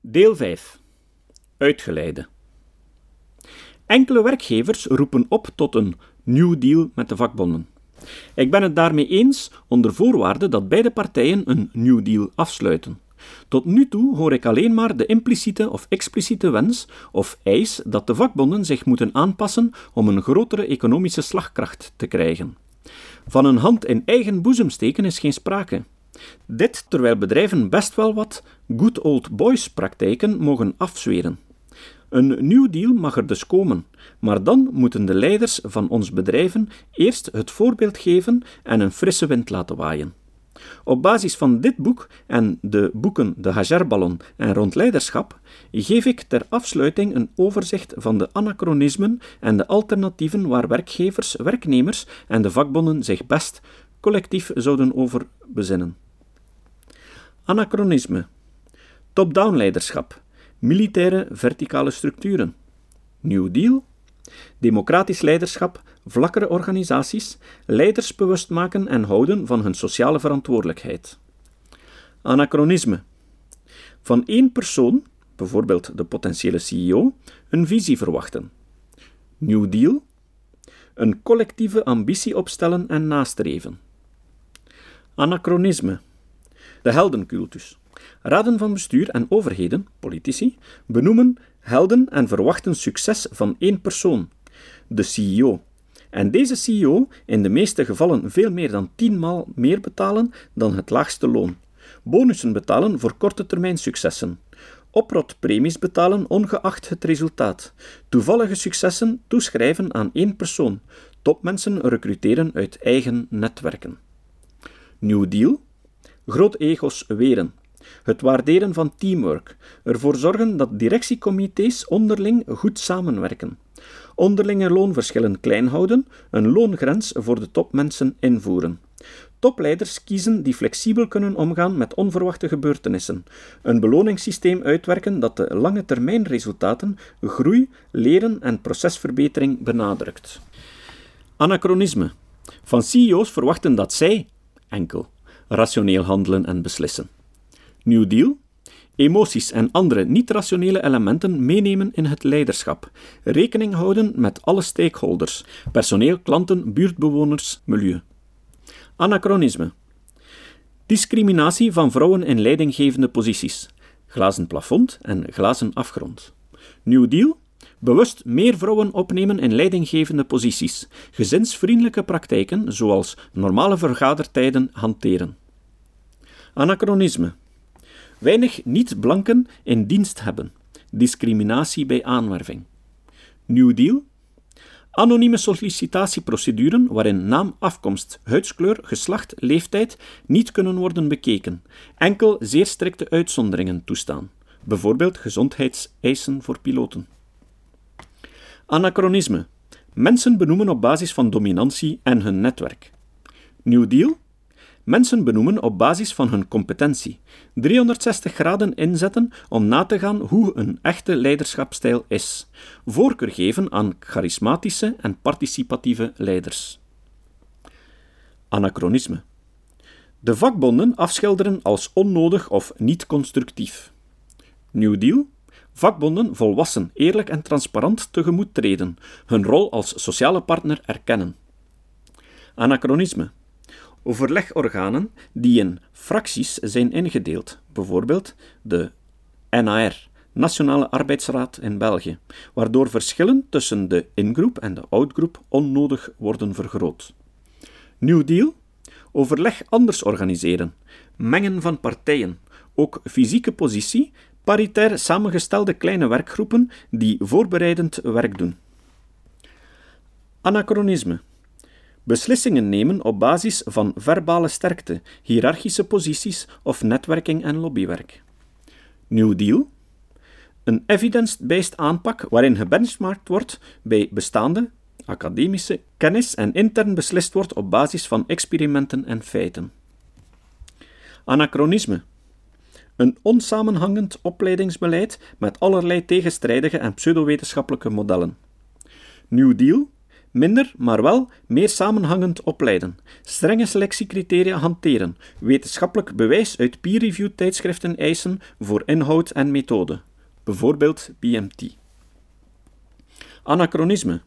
Deel 5. Uitgeleide. Enkele werkgevers roepen op tot een New Deal met de vakbonden. Ik ben het daarmee eens onder voorwaarde dat beide partijen een New Deal afsluiten. Tot nu toe hoor ik alleen maar de impliciete of expliciete wens of eis dat de vakbonden zich moeten aanpassen om een grotere economische slagkracht te krijgen. Van een hand in eigen boezem steken is geen sprake. Dit terwijl bedrijven best wel wat good old boys praktijken mogen afzweren. Een nieuw deal mag er dus komen, maar dan moeten de leiders van ons bedrijven eerst het voorbeeld geven en een frisse wind laten waaien. Op basis van dit boek en de boeken De Hagerballon en Rond Leiderschap geef ik ter afsluiting een overzicht van de anachronismen en de alternatieven waar werkgevers, werknemers en de vakbonden zich best collectief zouden over bezinnen. Anachronisme. Top-down leiderschap. Militaire verticale structuren. New Deal. Democratisch leiderschap, vlakkere organisaties, leiders bewust maken en houden van hun sociale verantwoordelijkheid. Anachronisme. Van één persoon, bijvoorbeeld de potentiële CEO, een visie verwachten. New Deal. Een collectieve ambitie opstellen en nastreven. Anachronisme. De heldencultus. Raden van bestuur en overheden, politici, benoemen helden en verwachten succes van één persoon, de CEO. En deze CEO in de meeste gevallen veel meer dan tienmaal meer betalen dan het laagste loon. Bonussen betalen voor korte termijn successen. Oprotpremies betalen ongeacht het resultaat. Toevallige successen toeschrijven aan één persoon. Topmensen recruteren uit eigen netwerken. New Deal Groot ego's weren. Het waarderen van teamwork. Ervoor zorgen dat directiecomité's onderling goed samenwerken. Onderlinge loonverschillen klein houden. Een loongrens voor de topmensen invoeren. Topleiders kiezen die flexibel kunnen omgaan met onverwachte gebeurtenissen. Een beloningssysteem uitwerken dat de lange termijn resultaten, groei, leren en procesverbetering benadrukt. Anachronisme. Van CEO's verwachten dat zij, enkel, rationeel handelen en beslissen. New Deal? Emoties en andere niet-rationele elementen meenemen in het leiderschap. Rekening houden met alle stakeholders: personeel, klanten, buurtbewoners, milieu. Anachronisme. Discriminatie van vrouwen in leidinggevende posities. Glazen plafond en glazen afgrond. New Deal? Bewust meer vrouwen opnemen in leidinggevende posities. Gezinsvriendelijke praktijken, zoals normale vergadertijden, hanteren. Anachronisme. Weinig niet-blanken in dienst hebben. Discriminatie bij aanwerving. New Deal. Anonieme sollicitatieproceduren waarin naam, afkomst, huidskleur, geslacht, leeftijd niet kunnen worden bekeken. Enkel zeer strikte uitzonderingen toestaan. Bijvoorbeeld gezondheidseisen voor piloten. Anachronisme. Mensen benoemen op basis van dominantie en hun netwerk. New Deal. Mensen benoemen op basis van hun competentie. 360 graden inzetten om na te gaan hoe een echte leiderschapstijl is. Voorkeur geven aan charismatische en participatieve leiders. Anachronisme. De vakbonden afschilderen als onnodig of niet constructief. New Deal vakbonden volwassen, eerlijk en transparant tegemoet treden, hun rol als sociale partner erkennen. Anachronisme. Overlegorganen die in fracties zijn ingedeeld, bijvoorbeeld de NAR, Nationale Arbeidsraad in België, waardoor verschillen tussen de ingroep en de outgroep onnodig worden vergroot. New Deal? Overleg anders organiseren, mengen van partijen, ook fysieke positie paritair samengestelde kleine werkgroepen die voorbereidend werk doen. Anachronisme. Beslissingen nemen op basis van verbale sterkte, hiërarchische posities of netwerking en lobbywerk. New Deal. Een evidence-based aanpak waarin gebenchmarkt wordt bij bestaande academische kennis en intern beslist wordt op basis van experimenten en feiten. Anachronisme een onsamenhangend opleidingsbeleid met allerlei tegenstrijdige en pseudowetenschappelijke modellen. New Deal, Minder, maar wel meer samenhangend opleiden, strenge selectiecriteria hanteren, wetenschappelijk bewijs uit peer-reviewed tijdschriften eisen voor inhoud en methode, bijvoorbeeld PMT. Anachronisme.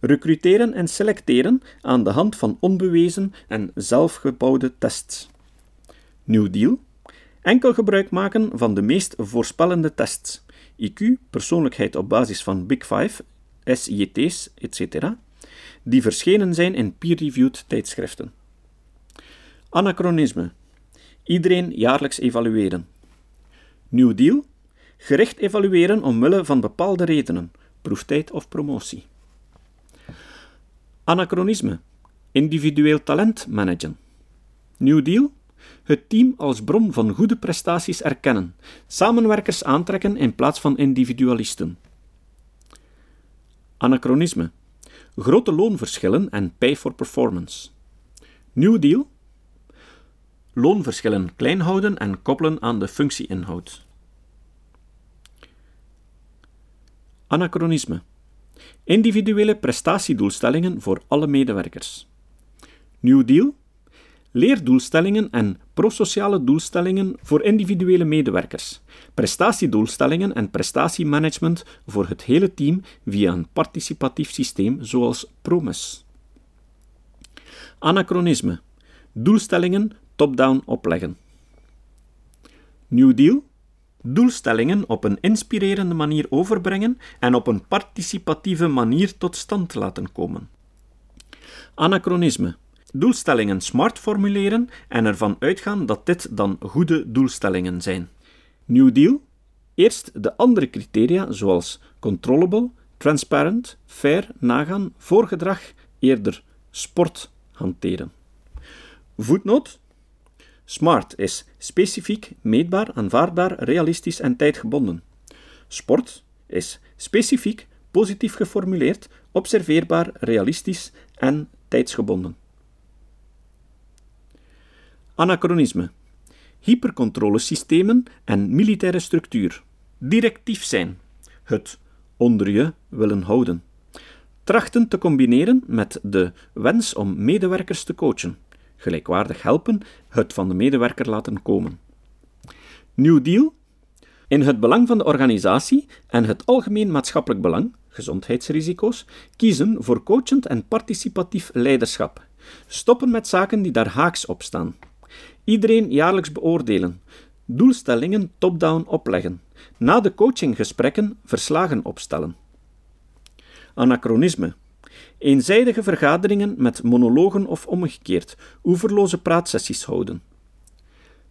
Recruteren en selecteren aan de hand van onbewezen en zelfgebouwde tests. New Deal. Enkel gebruik maken van de meest voorspellende tests. IQ, persoonlijkheid op basis van Big Five, SIT's, etc., die verschenen zijn in peer-reviewed tijdschriften. Anachronisme. Iedereen jaarlijks evalueren. New Deal. Gericht evalueren omwille van bepaalde redenen, proeftijd of promotie. Anachronisme. Individueel talent managen. New Deal. Het team als bron van goede prestaties erkennen, samenwerkers aantrekken in plaats van individualisten. Anachronisme. Grote loonverschillen en pay for performance. New Deal. Loonverschillen klein houden en koppelen aan de functieinhoud. Anachronisme. Individuele prestatiedoelstellingen voor alle medewerkers. New Deal. Leerdoelstellingen en prosociale doelstellingen voor individuele medewerkers. Prestatiedoelstellingen en prestatiemanagement voor het hele team via een participatief systeem zoals Promes. Anachronisme. Doelstellingen top-down opleggen. New Deal doelstellingen op een inspirerende manier overbrengen en op een participatieve manier tot stand laten komen. Anachronisme. Doelstellingen smart formuleren en ervan uitgaan dat dit dan goede doelstellingen zijn. New Deal. Eerst de andere criteria zoals controllable, transparent, fair nagaan, voorgedrag, eerder sport hanteren. Voetnoot Smart is specifiek, meetbaar, aanvaardbaar, realistisch en tijdgebonden. Sport is specifiek, positief geformuleerd, observeerbaar, realistisch en tijdsgebonden. Anachronisme. Hypercontrolesystemen en militaire structuur. Directief zijn. Het onder je willen houden. Trachten te combineren met de wens om medewerkers te coachen gelijkwaardig helpen, het van de medewerker laten komen. New Deal. In het belang van de organisatie en het algemeen maatschappelijk belang, gezondheidsrisico's, kiezen voor coachend en participatief leiderschap. Stoppen met zaken die daar haaks op staan. Iedereen jaarlijks beoordelen. Doelstellingen top-down opleggen. Na de coachinggesprekken verslagen opstellen. Anachronisme. Eenzijdige vergaderingen met monologen of omgekeerd, oeverloze praatsessies houden.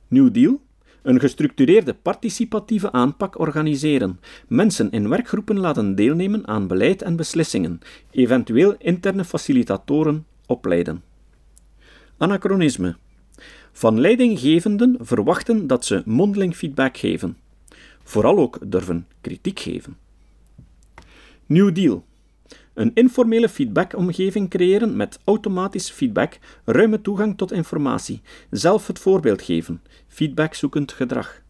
New Deal? Een gestructureerde participatieve aanpak organiseren, mensen in werkgroepen laten deelnemen aan beleid en beslissingen, eventueel interne facilitatoren opleiden. Anachronisme. Van leidinggevenden verwachten dat ze mondeling feedback geven. Vooral ook durven kritiek geven. New Deal. Een informele feedbackomgeving creëren met automatisch feedback, ruime toegang tot informatie, zelf het voorbeeld geven, feedbackzoekend gedrag.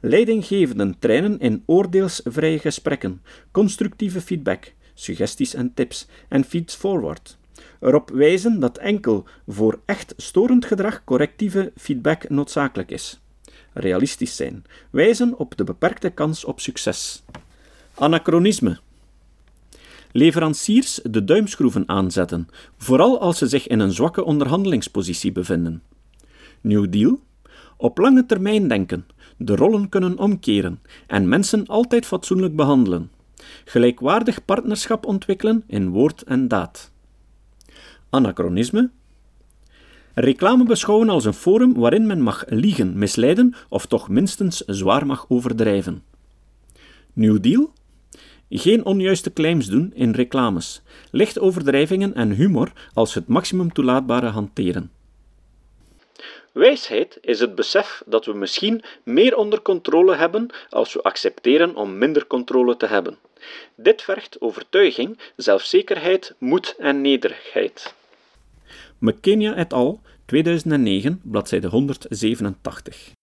Leidinggevenden trainen in oordeelsvrije gesprekken, constructieve feedback, suggesties en tips en feeds-forward. Erop wijzen dat enkel voor echt storend gedrag correctieve feedback noodzakelijk is. Realistisch zijn. Wijzen op de beperkte kans op succes. Anachronisme leveranciers de duimschroeven aanzetten, vooral als ze zich in een zwakke onderhandelingspositie bevinden. New Deal? Op lange termijn denken, de rollen kunnen omkeren en mensen altijd fatsoenlijk behandelen. Gelijkwaardig partnerschap ontwikkelen in woord en daad. Anachronisme? Reclame beschouwen als een forum waarin men mag liegen, misleiden of toch minstens zwaar mag overdrijven. New Deal? Geen onjuiste claims doen in reclames. Licht overdrijvingen en humor als het maximum toelaatbare hanteren. Wijsheid is het besef dat we misschien meer onder controle hebben als we accepteren om minder controle te hebben. Dit vergt overtuiging, zelfzekerheid, moed en nederigheid. McKenya et al. 2009, bladzijde 187.